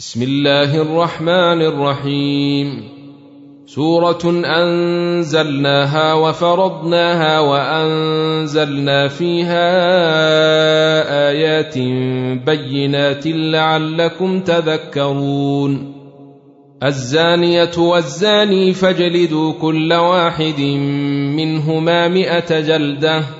بسم الله الرحمن الرحيم. سورة أنزلناها وفرضناها وأنزلنا فيها آيات بينات لعلكم تذكرون. الزانية والزاني فاجلدوا كل واحد منهما مائه جلدة.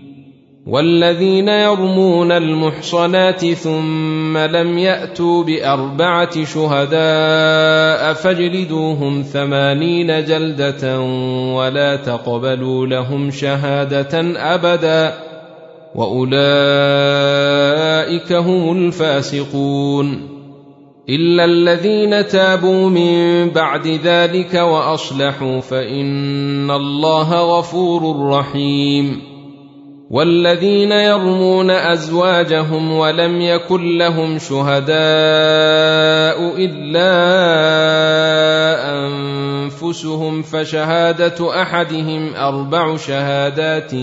والذين يرمون المحصنات ثم لم يأتوا بأربعة شهداء فاجلدوهم ثمانين جلدة ولا تقبلوا لهم شهادة أبدا وأولئك هم الفاسقون إلا الذين تابوا من بعد ذلك وأصلحوا فإن الله غفور رحيم والذين يرمون أزواجهم ولم يكن لهم شهداء إلا أنفسهم فشهادة أحدهم أربع شهادات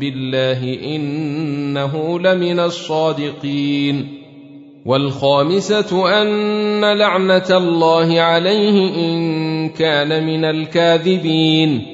بالله إنه لمن الصادقين والخامسة أن لعنة الله عليه إن كان من الكاذبين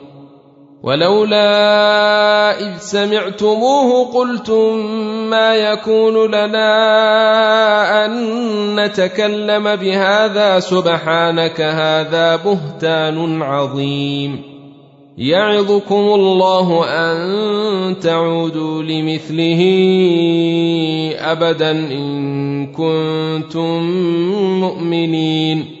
ولولا إذ سمعتموه قلتم ما يكون لنا أن نتكلم بهذا سبحانك هذا بهتان عظيم. يعظكم الله أن تعودوا لمثله ابدا إن كنتم مؤمنين.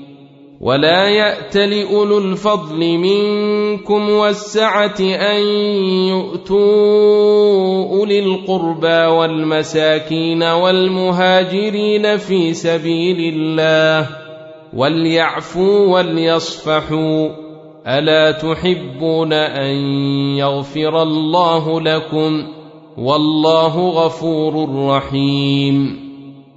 ولا يات لاولو الفضل منكم والسعه ان يؤتوا اولي القربى والمساكين والمهاجرين في سبيل الله وليعفوا وليصفحوا الا تحبون ان يغفر الله لكم والله غفور رحيم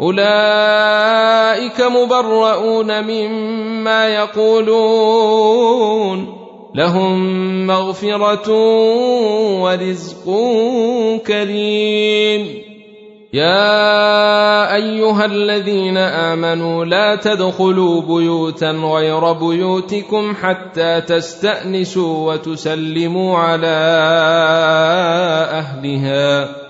أولئك مبرؤون مما يقولون. لهم مغفرة ورزق كريم. يا أيها الذين آمنوا لا تدخلوا بيوتا غير بيوتكم حتى تستأنسوا وتسلموا على أهلها.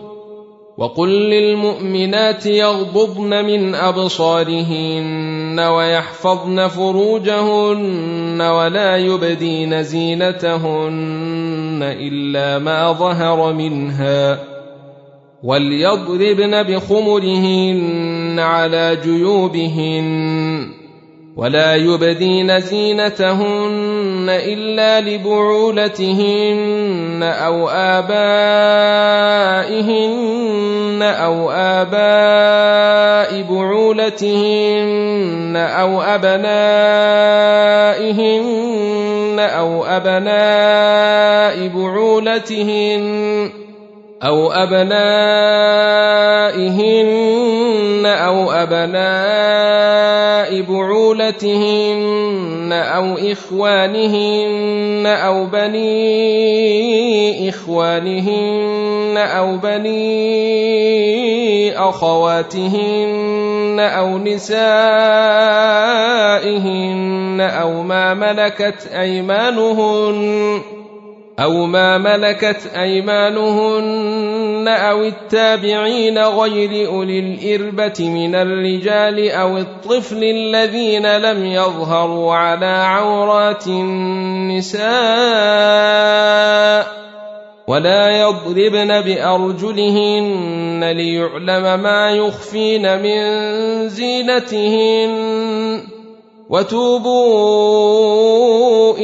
وقل للمؤمنات يغضضن من أبصارهن ويحفظن فروجهن ولا يبدين زينتهن إلا ما ظهر منها وليضربن بخمرهن على جيوبهن ولا يبدين زينتهن إلا لبعولتهن أو ابائهن أو اباء بعولتهن أو ابنائهن أو ابناء بعولتهن أو أبنائهن أو أبناء بعولتهن أو إخوانهن أو بني إخوانهن أو بني أخواتهن أو نسائهن أو ما ملكت أيمانهن أو ما ملكت أيمانهن أو التابعين غير أولي الإربة من الرجال أو الطفل الذين لم يظهروا على عورات النساء ولا يضربن بأرجلهن ليعلم ما يخفين من زينتهن وتوبوا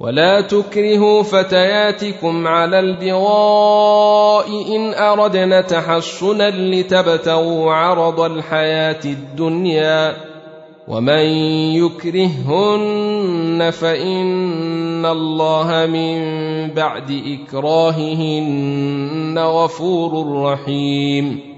ولا تكرهوا فتياتكم على البغاء إن أردنا تحصنا لتبتغوا عرض الحياة الدنيا ومن يكرههن فإن الله من بعد إكراههن غفور رحيم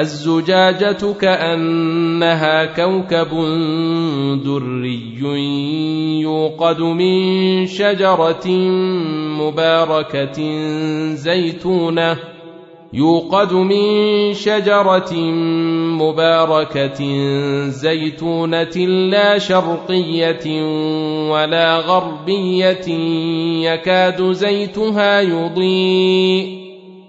الزجاجة كأنها كوكب دري يوقد من شجرة مباركة زيتونة يوقد من شجرة مباركة زيتونة لا شرقية ولا غربية يكاد زيتها يضيء.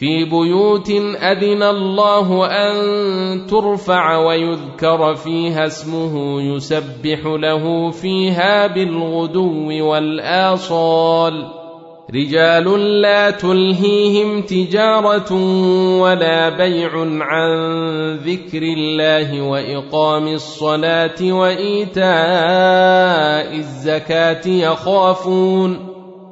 في بيوت أذن الله أن ترفع ويذكر فيها اسمه يسبح له فيها بالغدو والآصال. رجال لا تلهيهم تجارة ولا بيع عن ذكر الله وإقام الصلاة وإيتاء الزكاة يخافون.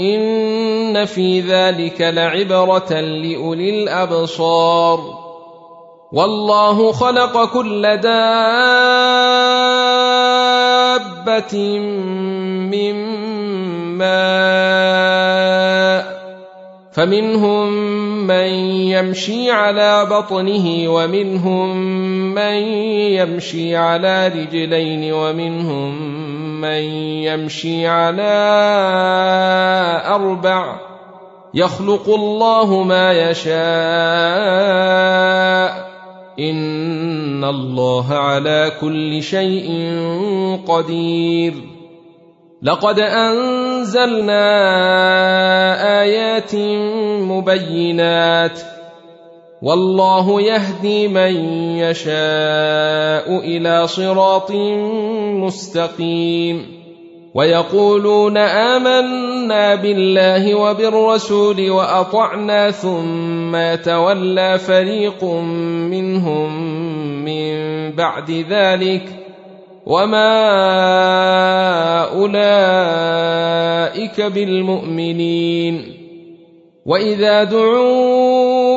ان في ذلك لعبره لاولي الابصار والله خلق كل دابه من ماء فمنهم من يمشي على بطنه ومنهم من يمشي على رجلين ومنهم من يمشي على أربع يخلق الله ما يشاء. إن الله على كل شيء قدير. لقد أنزلنا آيات مبينات. والله يهدي من يشاء إلى صراط مستقيم. ويقولون آمنا بالله وبالرسول وأطعنا ثم يتولى فريق منهم من بعد ذلك. وما أولئك بالمؤمنين. وإذا دعوا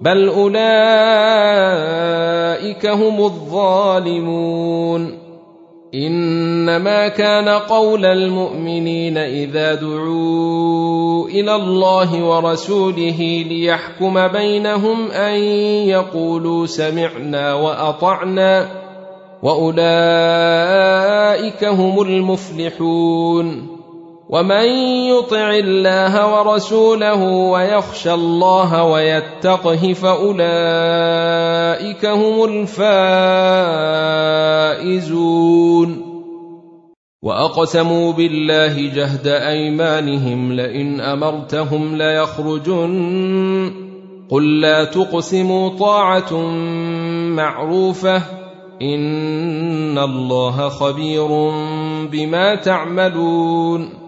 بل أولئك هم الظالمون. إنما كان قول المؤمنين إذا دعوا إلى الله ورسوله ليحكم بينهم أن يقولوا سمعنا وأطعنا وأولئك هم المفلحون. ومن يطع الله ورسوله ويخشى الله ويتقه فأولئك هم الفائزون. وأقسموا بالله جهد أيمانهم لئن أمرتهم ليخرجن. قل لا تقسموا طاعة معروفة. إن الله خبير بما تعملون.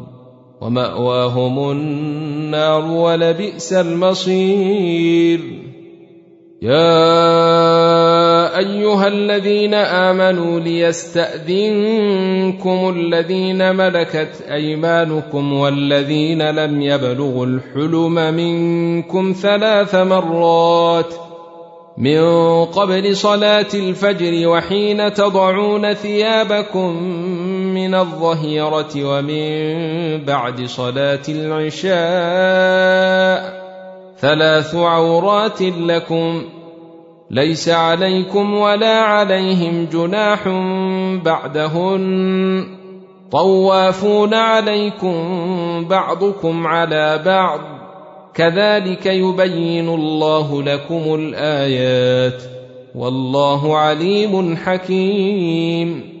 ومأواهم النار ولبئس المصير. يا أيها الذين آمنوا ليستأذنكم الذين ملكت أيمانكم والذين لم يبلغوا الحلم منكم ثلاث مرات من قبل صلاة الفجر وحين تضعون ثيابكم من الظهيرة ومن بعد صلاة العشاء. ثلاث عورات لكم. ليس عليكم ولا عليهم جناح بعدهن. طوافون عليكم بعضكم على بعض. كذلك يبين الله لكم الآيات. والله عليم حكيم.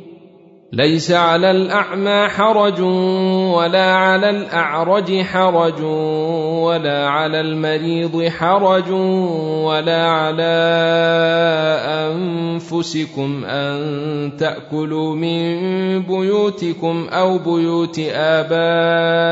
ليس على الأعمى حرج ولا على الأعرج حرج ولا على المريض حرج ولا على أنفسكم أن تأكلوا من بيوتكم أو بيوت آبائكم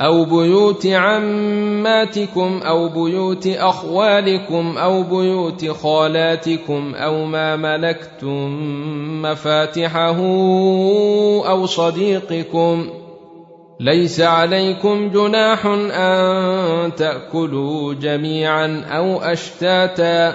أو بيوت عماتكم أو بيوت أخوالكم أو بيوت خالاتكم أو ما ملكتم مفاتحه أو صديقكم ليس عليكم جناح أن تأكلوا جميعا أو أشتاتا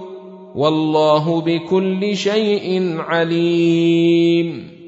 والله بكل شيء عليم.